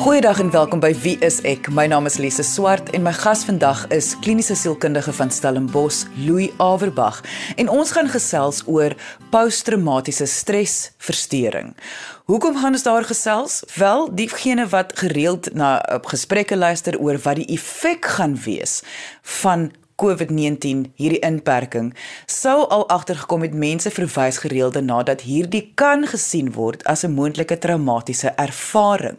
Goeiedag en welkom by Wie is ek? My naam is Lise Swart en my gas vandag is kliniese sielkundige van Stellenbosch, Louis Averbag. En ons gaan gesels oor posttraumatiese stresversteuring. Hoekom gaan ons daar gesels? Wel, diegene wat gereeld na op gesprekke luister oor wat die effek gaan wees van COVID-19 hierdie inperking sou al agtergekom het mense verwys gereeld daarna dat hierdie kan gesien word as 'n moontlike traumatiese ervaring.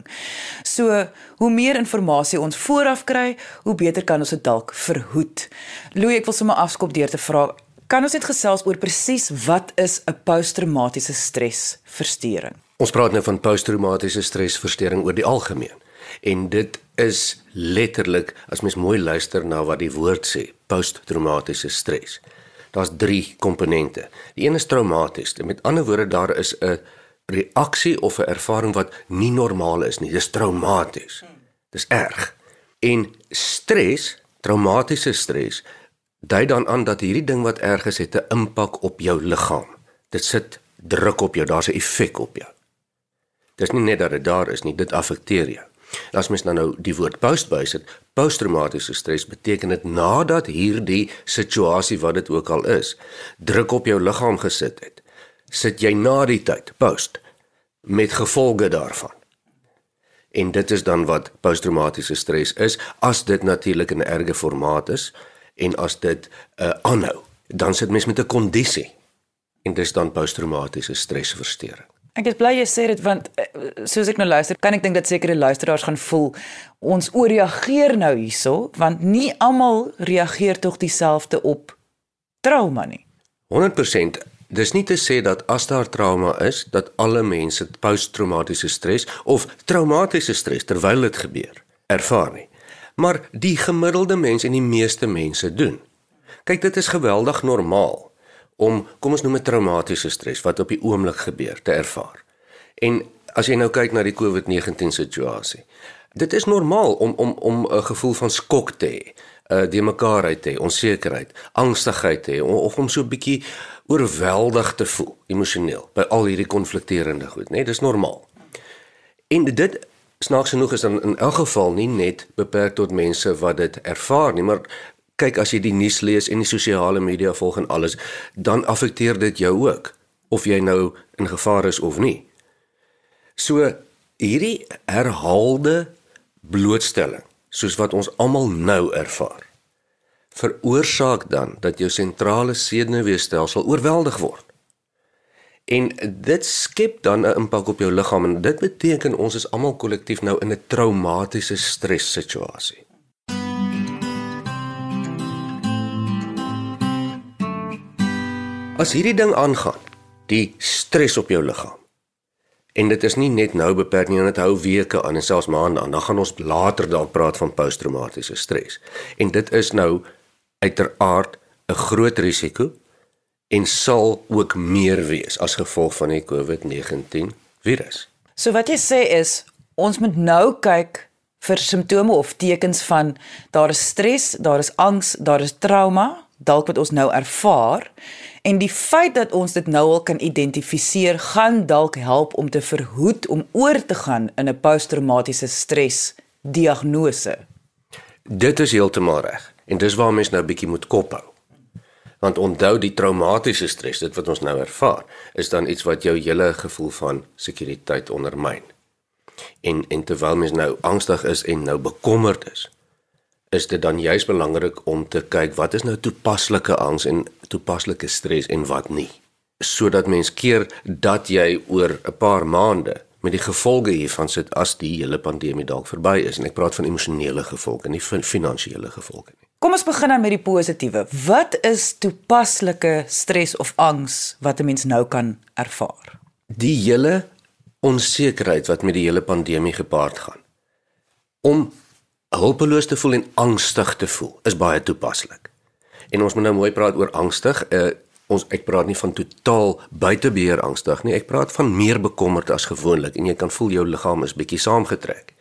So, hoe meer inligting ons vooraf kry, hoe beter kan ons dit dalk verhoed. Louis, ek wil sommer afskop deur te vra, kan ons net gesels oor presies wat is 'n posttraumatiese stresversteuring? Ons praat nou van posttraumatiese stresversteuring oor die algemeen. En dit is letterlik as mens mooi luister na wat die woord sê, posttraumatiese stres. Daar's 3 komponente. Die een is traumaties. Met ander woorde daar is 'n reaksie of 'n ervaring wat nie normaal is nie. Dis traumaties. Dis erg. En stres, traumatiese stres, dui dan aan dat hierdie ding wat erg is, het 'n impak op jou liggaam. Dit sit druk op jou, daar's 'n effek op jou. Dis nie net dat dit daar is nie, dit affekteer jou. As mens nou nou die woord post bysit, posttraumatiese stres beteken dit nadat hierdie situasie wat dit ook al is, druk op jou liggaam gesit het, sit jy na die tyd post met gevolge daarvan. En dit is dan wat posttraumatiese stres is as dit natuurlik in 'n erge formaat is en as dit uh, aanhou, dan sit mens met 'n kondisie en dis dan posttraumatiese stresversteuring. Ek is bly jy sê dit want eh, soos ek nou luister, kan ek dink dat sekere luisteraars gaan voel ons ooreageer nou hierso want nie almal reageer tog dieselfde op trauma nie. 100% dis nie te sê dat as daar trauma is dat alle mense posttraumatiese stres of traumatiese stres terwyl dit gebeur ervaar nie. Maar die gemiddelde mens en die meeste mense doen. Kyk, dit is geweldig normaal om kom ons noem dit traumatiese stres wat op die oomblik gebeur te ervaar. En as jy nou kyk na die COVID-19 situasie. Dit is normaal om om om 'n gevoel van skok te hê, uh die mekaarheid te hê, onsekerheid, angstigheid te hê of om so 'n bietjie oorweldig te voel emosioneel by al hierdie konflikterende goed, né? Nee, dis normaal. En dit snaaks genoeg is dan in elk geval nie net beperk tot mense wat dit ervaar nie, maar kyk as jy die nuus lees en die sosiale media volg en alles, dan affekteer dit jou ook of jy nou in gevaar is of nie. So hierdie herhaalde blootstelling, soos wat ons almal nou ervaar, veroorsaak dan dat jou sentrale senuweestelsel oorweldig word. En dit skep dan 'n impak op jou liggaam en dit beteken ons is almal kollektief nou in 'n traumatiese stressituasie. As hierdie ding aangaan, die stres op jou liggaam. En dit is nie net nou beperk nie, dit hou weke aan en selfs maande aan. Dan gaan ons later dalk praat van posttraumatiese stres. En dit is nou uiteraard 'n groot risiko en sal ook meer wees as gevolg van die COVID-19 virus. So wat jy sê is ons moet nou kyk vir simptome of tekens van daar is stres, daar is angs, daar is trauma, dalk wat ons nou ervaar En die feit dat ons dit nou al kan identifiseer, gaan dalk help om te verhoed om oor te gaan in 'n posttraumatiese stres diagnose. Dit is heeltemal reg. En dis waar mens nou bietjie moet kop hou. Want onthou die traumatiese stres, dit wat ons nou ervaar, is dan iets wat jou hele gevoel van sekuriteit ondermyn. En en terwyl mens nou angstig is en nou bekommerd is, is dit dan juist belangrik om te kyk wat is nou toepaslike angs en toepaslike stres en wat nie sodat mens keer dat jy oor 'n paar maande met die gevolge hiervan sit as die hele pandemie dalk verby is en ek praat van emosionele gevolge nie van finansiële gevolge nie. Kom ons begin dan met die positiewe. Wat is toepaslike stres of angs wat 'n mens nou kan ervaar? Die hele onsekerheid wat met die hele pandemie gepaard gaan. Om hulpeloos te voel en angstig te voel is baie toepaslik. En ons moet nou mooi praat oor angstig. Uh, ons ek praat nie van totaal buite beheer angstig nie. Ek praat van meer bekommerd as gewoonlik en jy kan voel jou liggaam is bietjie saamgetrek.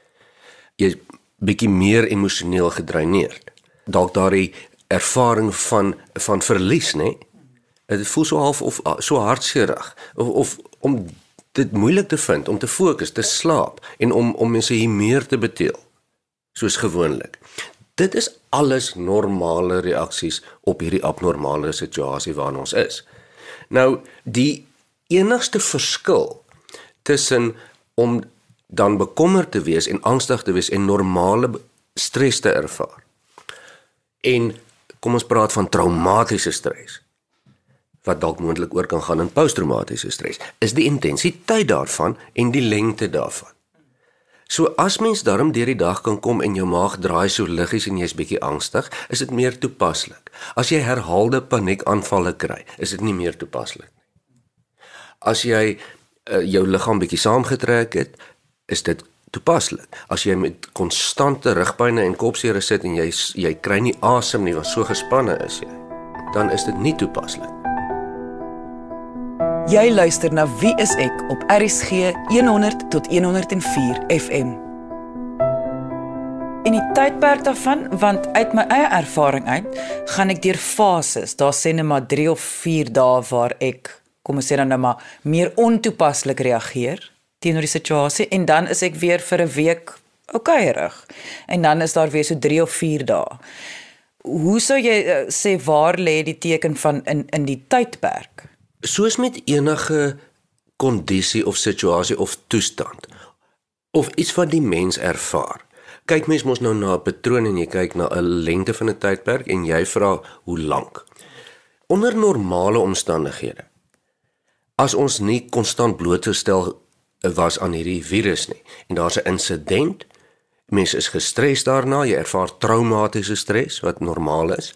Jy bietjie meer emosioneel gedreineerd. Dalk daardie ervaring van van verlies, nê? Dit voel so half of so hartseerig of of om dit moeilik te vind om te fokus, te slaap en om om mense hier meer te beteel soos gewoonlik. Dit is alles normale reaksies op hierdie abnormale situasie waarin ons is. Nou die enigste verskil tussen om dan bekommerd te wees en angstig te wees en normale stres te ervaar. En kom ons praat van traumatiese stres wat dalk moontlik oor kan gaan in posttraumatiese stres. Is die intensiteit daarvan en die lengte daarvan. So as mens daarom deur die dag kan kom en jou maag draai so liggies en jy's bietjie angstig, is dit meer toepaslik. As jy herhaalde paniekaanvalle kry, is dit nie meer toepaslik nie. As jy uh, jou liggaam bietjie saamgetrek het, is dit toepaslik. As jy met konstante rugpynne en kopseer sit en jy jy kry nie asem nie, want so gespanne is jy, dan is dit nie toepaslik. Jy luister na Wie is ek op RCG 100 tot 104 FM. In die tydperk daarvan, want uit my eie ervaring uit, gaan ek deur fases. Daar sê net maar 3 of 4 dae waar ek, kom ons sê dan nou maar, meer ontoepaslik reageer teenoor die situasie en dan is ek weer vir 'n week okayrig. En dan is daar weer so 3 of 4 dae. Hoe sou jy uh, sê waar lê die teken van in in die tydperk? Soos met enige kondisie of situasie of toestand of iets wat die mens ervaar. Kyk mens mos nou na 'n patroon en jy kyk na 'n lengte van 'n tydperk en jy vra hoe lank. Onder normale omstandighede as ons nie konstant blootgestel was aan hierdie virus nie. En daar's 'n insident. Mense is gestres daarna, jy ervaar traumatiese stres wat normaal is.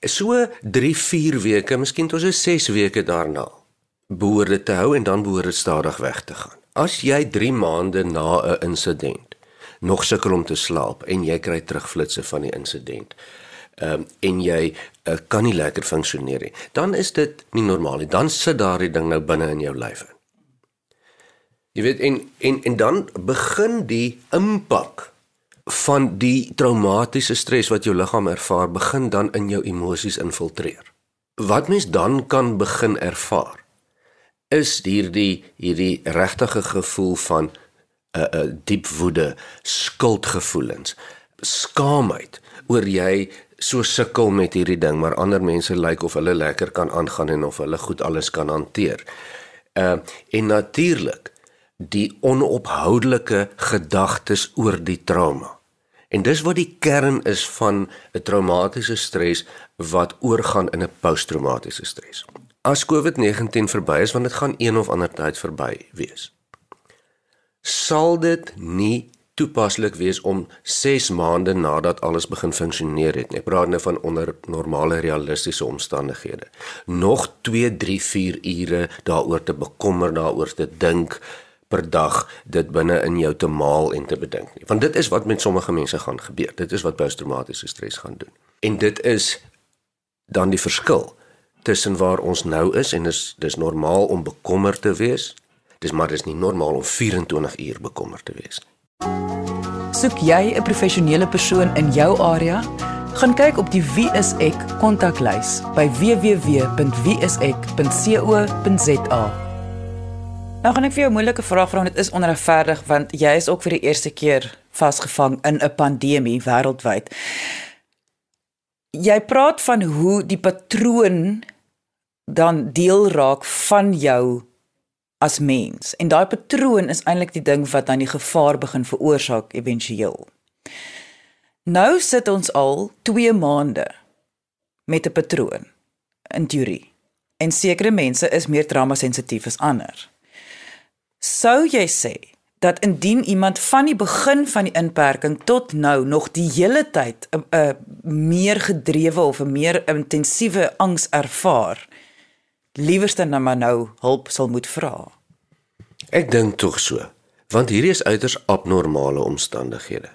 So 3-4 weke, miskien tot so 6 weke daarna behoort dit te hou en dan behoort dit stadig weg te gaan. As jy 3 maande na 'n insident nog sukkel om te slaap en jy kry terugflitsse van die insident, ehm um, en jy uh, kan nie lekker funksioneer nie, dan is dit nie normaal nie. Dan sit daardie ding nou binne in jou lyf. Jy weet en en en dan begin die impak van die traumatiese stres wat jou liggaam ervaar begin dan in jou emosies infiltreer. Wat mens dan kan begin ervaar is hierdie hierdie regtige gevoel van 'n uh, 'n uh, diep woede, skuldgevoelens, skaamheid oor jy so sukkel met hierdie ding, maar ander mense lyk like of hulle lekker kan aangaan en of hulle goed alles kan hanteer. Uh en natuurlik die onophoudelike gedagtes oor die trauma. En dis wat die kern is van 'n traumatiese stres wat oorgaan in 'n posttraumatiese stres. As COVID-19 verby is, want dit gaan een of ander tyd verby wees. Sal dit nie toepaslik wees om 6 maande nadat alles begin funksioneer het. Ek praat nou van onder normale realistiese omstandighede. Nog 2, 3, 4 ure daaroor te bekommer, daaroor te dink, per dag dit binne in jou te maal en te bedink nie. Want dit is wat met sommige mense gaan gebeur. Dit is wat posttraumatiese stres gaan doen. En dit is dan die verskil tussen waar ons nou is en dis dis normaal om bekommerd te wees. Dis maar dis nie normaal om 24 uur bekommerd te wees nie. Soek jy 'n professionele persoon in jou area? Gaan kyk op die Wie is ek kontaklys by www.wieisek.co.za. Nou gaan ek vir jou 'n moeilike vraag vra, dit is onregverdig want jy is ook vir die eerste keer vasgevang in 'n pandemie wêreldwyd. Jy praat van hoe die patroon dan deel raak van jou as mens en daai patroon is eintlik die ding wat dan die gevaar begin veroorsaak éventueel. Nou sit ons al 2 maande met 'n patroon in teorie. En sekere mense is meer trauma sensitief as ander. Sou jy sê dat indien iemand van die begin van die inperking tot nou nog die hele tyd 'n uh, uh, meer gedrewe of 'n meer intensiewe angs ervaar, liewerste nou maar nou hulp sal moet vra? Ek dink tog so, want hierdie is uiters abnormale omstandighede.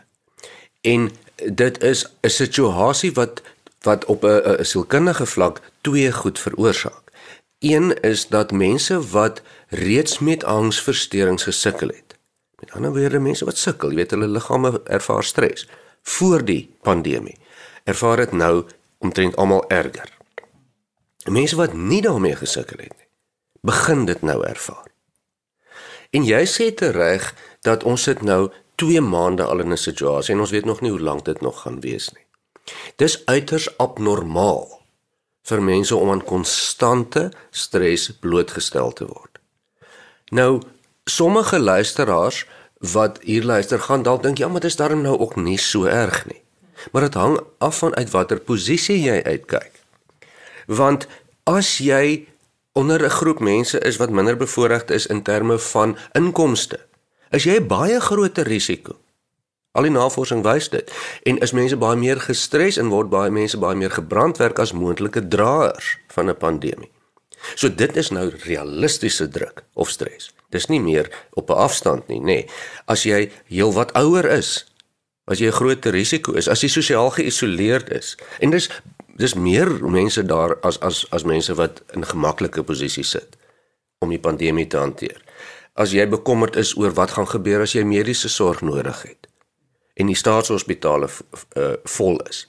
En dit is 'n situasie wat wat op 'n sielkundige vlak twee goed veroorsaak. Een is dat mense wat reeds met angsversteurings gesukkel het. Met ander woorde mense wat sukkel, jy weet hulle liggame ervaar stres voor die pandemie. Ervaar dit nou omtrent almal erger. Mense wat nie daarmee gesukkel het nie, begin dit nou ervaar. En jy sê te reg dat ons sit nou 2 maande al in 'n situasie en ons weet nog nie hoe lank dit nog gaan wees nie. Dis uiters abnormaal vir mense om aan konstante stres blootgestel te word. Nou, sommige luisteraars wat hier luister gaan dalk dink ja, maar dit is darm nou ook nie so erg nie. Maar dit hang af van uit watter posisie jy uitkyk. Want as jy onder 'n groep mense is wat minder bevoordeeld is in terme van inkomste, is jy baie groter risiko. Al die navorsing wys dit. En is mense baie meer gestres en word baie mense baie meer gebrandwerk as moontlike draers van 'n pandemie. So dit is nou realistiese druk of stres. Dis nie meer op 'n afstand nie, nê. Nee. As jy heelwat ouer is, as jy 'n groot risiko is, as jy sosiaal geïsoleerd is. En dis dis meer mense daar as as as mense wat in gemaklike posisies sit om die pandemie te hanteer. As jy bekommerd is oor wat gaan gebeur as jy mediese sorg nodig het en die staatshospitale uh, vol is,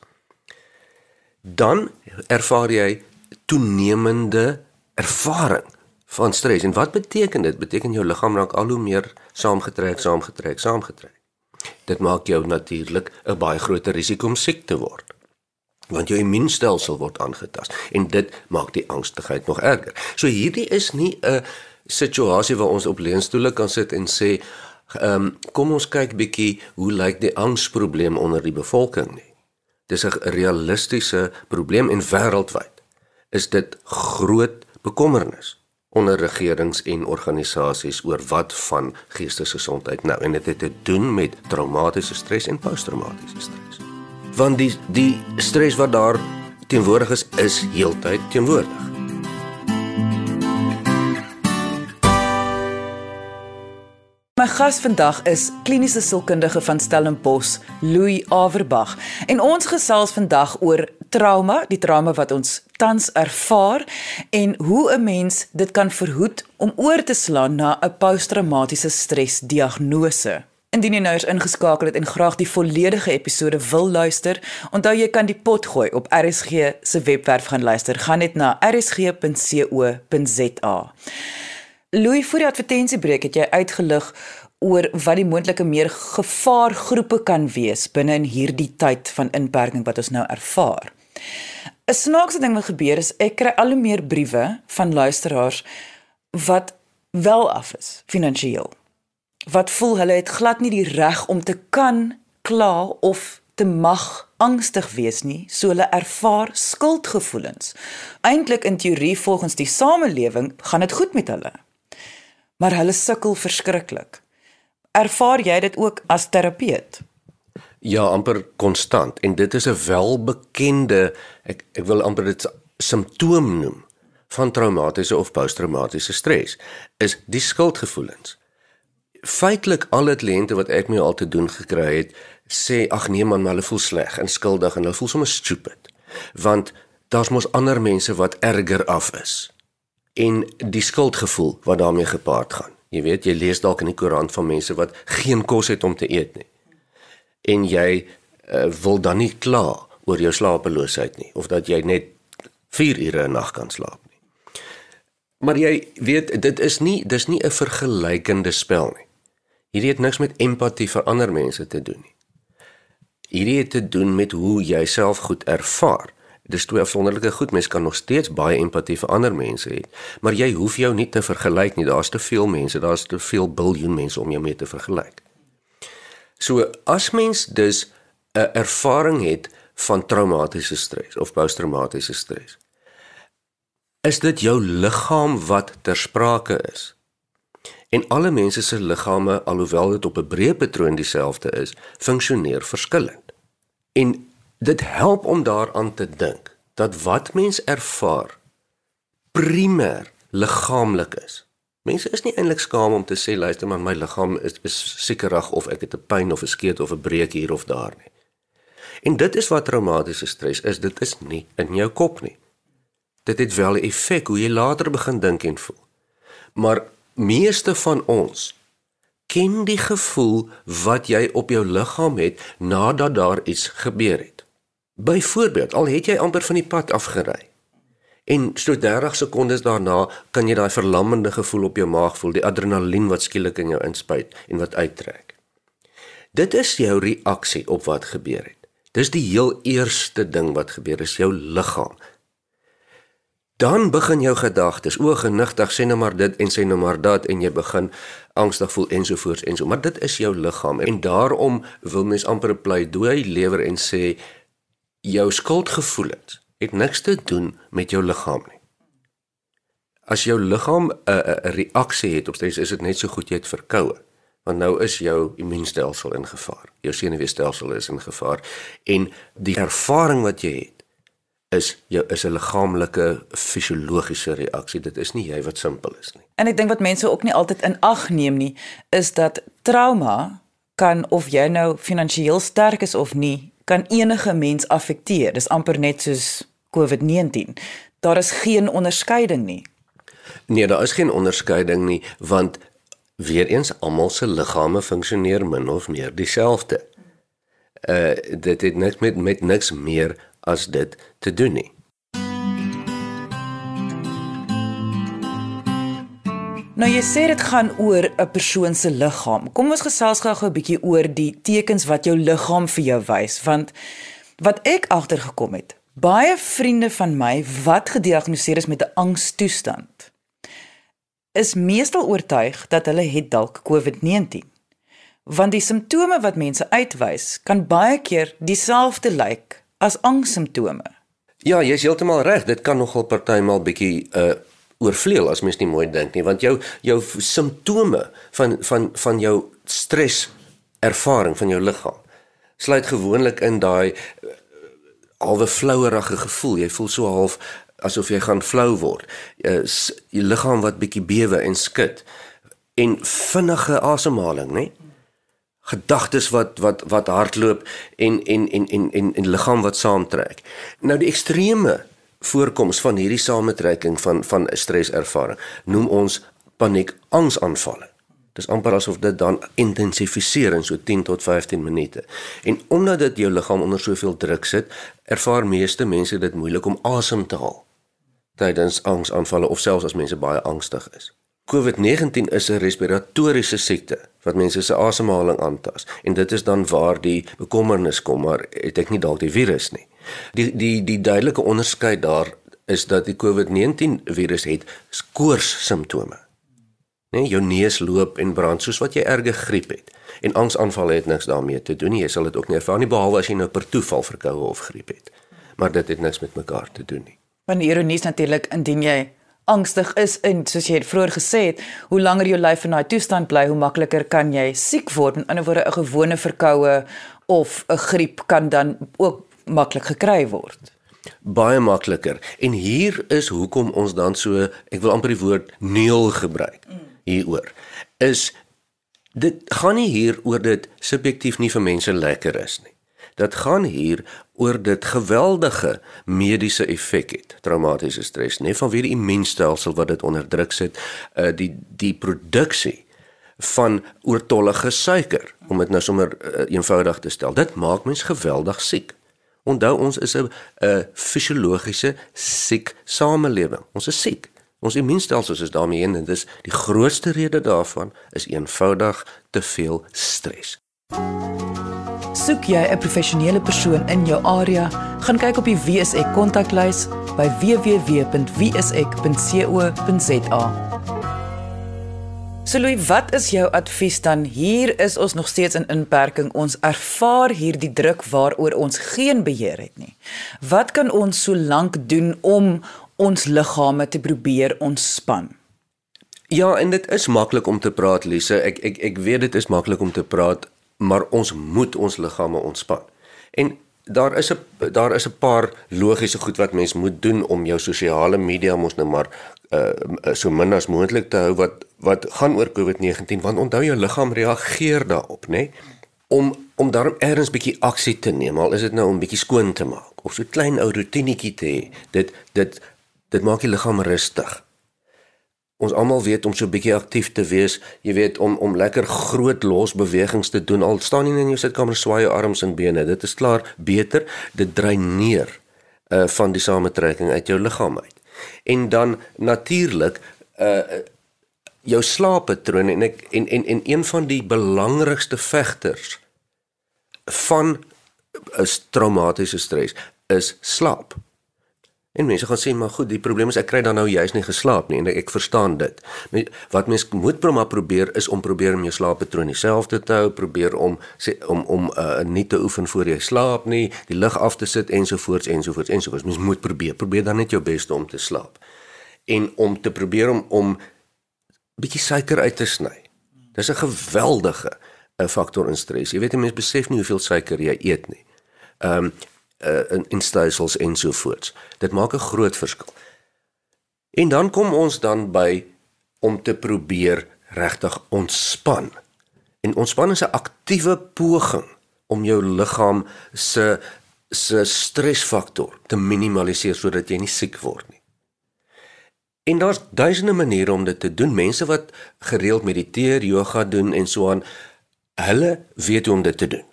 dan ervaar jy toenemende ervaring van stres. En wat beteken dit? Beteken jou liggaam raak al hoe meer saamgetrek, saamgetrek, saamgetrek. Dit maak jou natuurlik 'n baie groter risiko om siek te word. Want jou immuunstelsel word aangetast en dit maak die angstigheid nog erger. So hierdie is nie 'n situasie waar ons op leunstoele kan sit en sê, ehm um, kom ons kyk bietjie hoe lyk die angsprobleem onder die bevolking nie. Dis 'n realistiese probleem en wêreldwyd is dit groot bekommernis onder regerings en organisasies oor wat van geestesgesondheid nou en dit het te doen met traumatiese stres en posttraumatiese stres. Want die die stres wat daar teenwoordig is is heeltyd teenwoordig. My gas vandag is kliniese sielkundige van Stellenbosch, Louis Averbag, en ons gesels vandag oor trauma, die trauma wat ons tans ervaar en hoe 'n mens dit kan verhoed om oor te slaan na 'n posttraumatiese stresdiagnose. Indien jy nou eens ingeskakel het en graag die volledige episode wil luister, onthou jy kan die pot gooi op RSG se webwerf gaan luister. Gaan net na rsg.co.za. Louis vir die advertensiebreek het jy uitgelig oor wat die moontlike meer gevaargroepe kan wees binne in hierdie tyd van inperking wat ons nou ervaar. 'n Snaakse ding wat gebeur is ek kry al hoe meer briewe van luisteraars wat wel af is finansiëel. Wat voel hulle het glad nie die reg om te kan kla of te mag angstig wees nie, so hulle ervaar skuldgevoelens. Eintlik in teorie volgens die samelewing gaan dit goed met hulle maar hulle sukkel verskriklik. Ervaar jy dit ook as terapeut? Ja, amper konstant en dit is 'n welbekende ek ek wil amper dit simptoom noem van traumatiese of posttraumatiese stres is die skuldgevoelens. Feitelik al die kliënte wat ek mee al te doen gekry het, sê ag nee man, hulle voel sleg en skuldig en hulle voel sommer stupid. Want daar's mos ander mense wat erger af is en die skuldgevoel wat daarmee gepaard gaan. Jy weet, jy lees dalk in die koerant van mense wat geen kos het om te eet nie. En jy uh, wil dan nie kla oor jou slapeloosheid nie of dat jy net 4 ure 'n nag kan slaap nie. Maar jy weet, dit is nie dis nie 'n vergelykende spel nie. Hierdie het niks met empatie vir ander mense te doen nie. Hierdie het te doen met hoe jy self goed ervaar dis twee afsonderlike goed. Mens kan nog steeds baie empatie vir ander mense hê, maar jy hoef jou nie te vergelyk nie. Daar's te veel mense, daar's te veel biljoen mense om jou mee te vergelyk. So as mens dus 'n ervaring het van traumatiese stres of posttraumatiese stres, is dit jou liggaam wat ter sprake is. En alle mense se liggame, alhoewel dit op 'n breë patroon dieselfde is, funksioneer verskillend. En dit help om daaraan te dink dat wat mens ervaar primêr liggaamlik is. Mense is nie eintlik skaam om te sê luister maar my liggaam is besiekerig of ek het 'n pyn of 'n skeet of 'n breek hier of daar nie. En dit is wat traumatiese stres is, dit is nie in jou kop nie. Dit het wel 'n effek hoe jy later begin dink en voel. Maar meeste van ons ken die gevoel wat jy op jou liggaam het nadat daar iets gebeur het. Byvoorbeeld, al het jy amper van die pad afgery En so 30 sekondes daarna kan jy daai verlammende gevoel op jou maag voel, die adrenalien wat skielik in jou inspuit en wat uittrek. Dit is jou reaksie op wat gebeur het. Dis die heel eerste ding wat gebeur is jou liggaam. Dan begin jou gedagtes, o genigtig sê nou maar dit en sê nou maar dat en jy begin angstig voel ensovoorts en so, maar dit is jou liggaam en daarom wil mens amper 'n pleidooi lewer en sê jou skuldgevoelens het niks te doen met jou liggaam nie. As jou liggaam 'n 'n reaksie het op stres, is dit net so goed jy het verkoue. Want nou is jou immuunstelsel in gevaar. Jou senuweestelsel is in gevaar en die ervaring wat jy het is jou is 'n liggaamlike fisiologiese reaksie. Dit is nie jy wat simpel is nie. En ek dink wat mense ook nie altyd in ag neem nie, is dat trauma kan of jy nou finansiëel sterk is of nie, kan enige mens affekteer. Dis amper net soos COVID-19. Daar is geen onderskeiding nie. Nee, daar is geen onderskeiding nie want weer eens almal se liggame funksioneer min of meer dieselfde. Uh dit het niks met met niks meer as dit te doen nie. Nou jy sê dit gaan oor 'n persoon se liggaam. Kom ons gesels gou 'n bietjie oor die tekens wat jou liggaam vir jou wys want wat ek agtergekom het Baie vriende van my wat gediagnoseer is met 'n angstoestand is meestal oortuig dat hulle het dalk COVID-19. Want die simptome wat mense uitwys kan baie keer dieselfde lyk as angssimptome. Ja, jy's heeltemal reg, dit kan nogal partymal bietjie uh oorvleuel as mens nie mooi dink nie, want jou jou simptome van van van jou stres ervaring van jou liggaam sluit gewoonlik in daai halwe flouerige gevoel. Jy voel so half asof jy gaan flou word. Jy, jy liggaam wat bietjie bewe en skud en vinnige asemhaling, né? Gedagtes wat wat wat hardloop en en en en en en liggaam wat saamtrek. Nou die ekstreme voorkoms van hierdie samentrekking van van streservaring noem ons paniek angsaanvalle. Dis amper asof dit dan intensifiseer in so 10 tot 15 minute. En omdat dit jou liggaam onder soveel druk sit, ervaar meeste mense dit moeilik om asem te haal tydens angsaanvalle of selfs as mense baie angstig is. COVID-19 is 'n respiratoriese siekte wat mense se asemhaling aantas en dit is dan waar die bekommernis kom, maar het ek nie dalk die virus nie. Die die die duidelike onderskeid daar is dat die COVID-19 virus het koors simptome Nee, jou neus loop en brand soos wat jy erge griep het. En angsaanvalle het niks daarmee te doen nie. Jy sal dit ook nie ervaar nie behalwe as jy nou per toeval verkoue of griep het. Maar dit het niks met mekaar te doen nie. Want die ironie is natuurlik indien jy angstig is en soos jy vroeër gesê het, hoe langer jou lyf in daai toestand bly, hoe makliker kan jy siek word. Met ander woorde, 'n gewone verkoue of 'n griep kan dan ook maklik gekry word baie makliker. En hier is hoekom ons dan so, ek wil amper die woord neel gebruik. Mm hieroor is dit gaan nie hier oor dit subjektief nie vir mense lekker is nie. Dit gaan hier oor dit geweldige mediese effek het. Traumatiese stres, net vanweer die immuunstelsel wat dit onder druk sit, uh die die produksie van oortollige suiker, om dit nou sommer uh, eenvoudig te stel. Dit maak mens geweldig siek. Onthou ons is 'n 'n fisiologiese siek samelewing. Ons is siek. Ons immuunstelsel is daarmee en dit is die grootste rede daarvan is eenvoudig te veel stres. Soek jy 'n professionele persoon in jou area, gaan kyk op die WSE kontaklys by www.wse.co.za. So Louis, wat is jou advies dan? Hier is ons nog steeds in inperking. Ons ervaar hierdie druk waaroor ons geen beheer het nie. Wat kan ons so lank doen om ons liggame te probeer ontspan. Ja, en dit is maklik om te praat, Lise. Ek ek ek weet dit is maklik om te praat, maar ons moet ons liggame ontspan. En daar is 'n daar is 'n paar logiese goed wat mens moet doen om jou sosiale media mos nou maar uh so min as moontlik te hou wat wat gaan oor COVID-19 want onthou jou liggaam reageer daarop, nê? Nee? Om om daarom eers 'n bietjie aksie te neem, al is dit nou om bietjie skoon te maak of so klein ou rotinetjie te hê. Dit dit dit maak die liggaam rustig. Ons almal weet om so 'n bietjie aktief te wees, jy weet om om lekker groot losbewegings te doen. Al staan jy in jou sitkamer swaai jou arms en bene, dit is klaar beter. Dit dreineer uh van die samentrekking uit jou liggaam uit. En dan natuurlik uh jou slaappatroon en ek en en en een van die belangrikste vegters van 'n traumatiese stres is slaap. En mense gaan sê maar goed, die probleem is ek kry dan nou juist nie geslaap nie en ek, verstaan dit. Wat mens moet probeer probeer is om probeer om jou slaappatroon dieselfde te hou, probeer om sê om om uh, nie te oefen voor jy slaap nie, die lig af te sit ensovoorts ensovoorts ensovoorts. Mens moet probeer, probeer dan net jou bes om te slaap. En om te probeer om om bietjie suiker uit te sny. Dis 'n geweldige 'n faktor in stres. Jy weet mense besef nie hoeveel suiker jy eet nie. Ehm um, uh, in in stelsels en so voorts. Dit maak 'n groot verskil. En dan kom ons dan by om te probeer regtig ontspan. En ontspan is 'n aktiewe poging om jou liggaam se se stresfaktor te minimaliseer sodat jy nie siek word nie. En daar's duisende maniere om dit te doen. Mense wat gereeld mediteer, yoga doen en so aan, hulle weet hoe om dit te doen.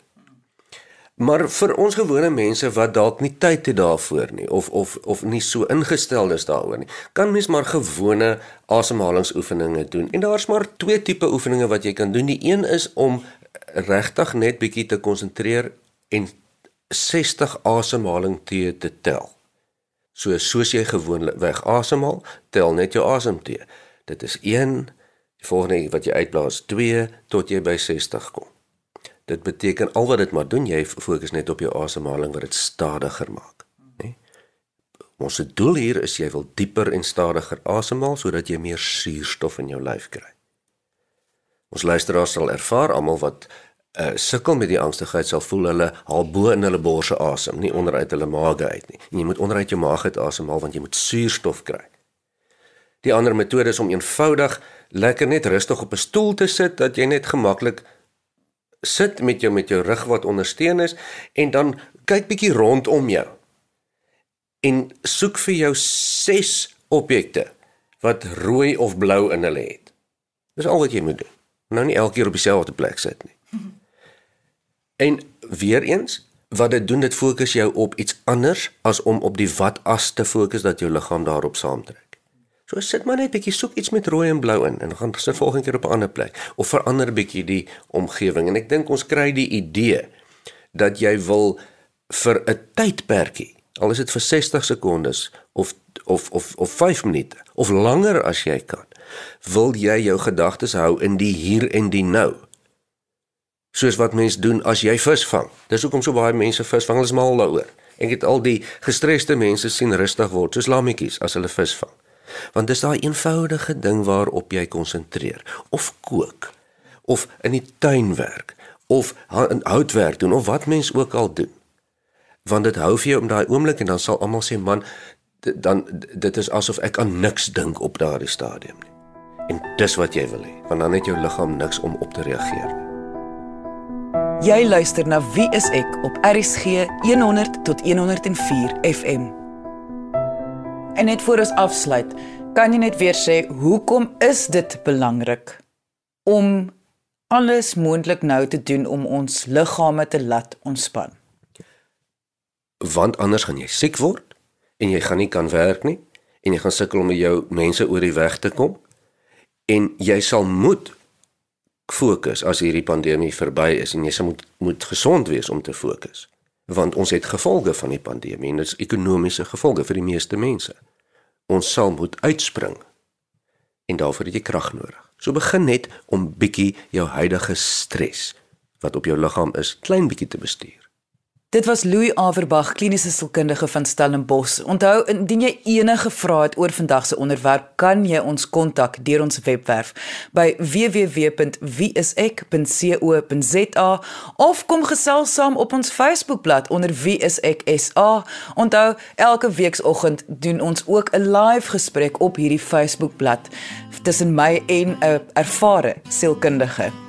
Maar vir ons gewone mense wat dalk nie tyd het daarvoor nie of of of nie so ingestel is daaroor nie, kan mens maar gewone asemhalingsoefeninge doen. En daar's maar twee tipe oefeninge wat jy kan doen. Die een is om regtig net bietjie te konsentreer en 60 asemhaling te te tel. So soos jy gewoonlik asemhaal, tel net jou asemtee. Dit is 1, die volgende wat jy uitblaas 2 tot jy by 60 kom. Dit beteken al wat dit maar doen, jy fokus net op jou asemhaling wat dit stadiger maak, nê? Ons doel hier is jy wil dieper en stadiger asemhaal sodat jy meer suurstof in jou lyf kry. Ons luisteraars sal ervaar almal wat uh, sukkel met die angstigheid sal voel hulle haal bo in hulle borse asem, nie onderuit hulle maag uit nie. En jy moet onderuit jou maag uit asemhaal want jy moet suurstof kry. Die ander metode is om eenvoudig lekker net rustig op 'n stoel te sit dat jy net gemaklik sit met jou met jou rug wat ondersteun is en dan kyk bietjie rondom jou. En soek vir jou 6 objekte wat rooi of blou in hulle het. Dis al wat jy moet doen. Nou nie elke keer op dieselfde plek sit nie. En weer eens, wat dit doen, dit fokus jou op iets anders as om op die wat as te fokus dat jou liggaam daarop saamtrek. So sit maar net bietjie soek iets met rooi en blou in en gaan sit volgende keer op 'n ander plek of verander bietjie die omgewing. En ek dink ons kry die idee dat jy wil vir 'n tydperkie al is dit vir 60 sekondes of of of of 5 minute of langer as jy kan wil jy jou gedagtes hou in die hier en die nou. Soos wat mense doen as jy vis vang. Dis hoekom so baie mense vis vang. Hulle is mal daaroor. Ek het al die gestresste mense sien rustig word soos lammetjies as hulle vis vang want dis daai eenvoudige ding waarop jy konsentreer of kook of in die tuin werk of in houtwerk doen of wat mens ook al doen. Want dit hou vir jou om daai oomblik en dan sal almal sê man dan dit is asof ek aan niks dink op daardie stadium nie. En dis wat jy wil hê want dan het jou liggaam niks om op te reageer Jy luister na Wie is ek op RCG 100 tot 104 FM En net voor ons afsluit, kan jy net weer sê hoekom is dit belangrik om alles moontlik nou te doen om ons liggame te laat ontspan? Want anders gaan jy siek word en jy gaan nie kan werk nie en jy gaan sukkel om met jou mense oor die weg te kom en jy sal moet fokus as hierdie pandemie verby is en jy sal moet moet gesond wees om te fokus want ons het gevolge van die pandemie en dit is ekonomiese gevolge vir die meeste mense. Ons sal moet uitspring en daarvoor het jy krag nodig. So begin net om bietjie jou huidige stres wat op jou liggaam is, klein bietjie te bestuur. Dit was Louis Averbag, kliniese sielkundige van Stellenbosch. Onthou, indien jy enige vrae het oor vandag se onderwerp, kan jy ons kontak deur ons webwerf by www.wieisek.co.za of kom gesels saam op ons Facebookblad onder wieiseksa. Onthou, elke weekoggend doen ons ook 'n live gesprek op hierdie Facebookblad tussen my en 'n ervare sielkundige.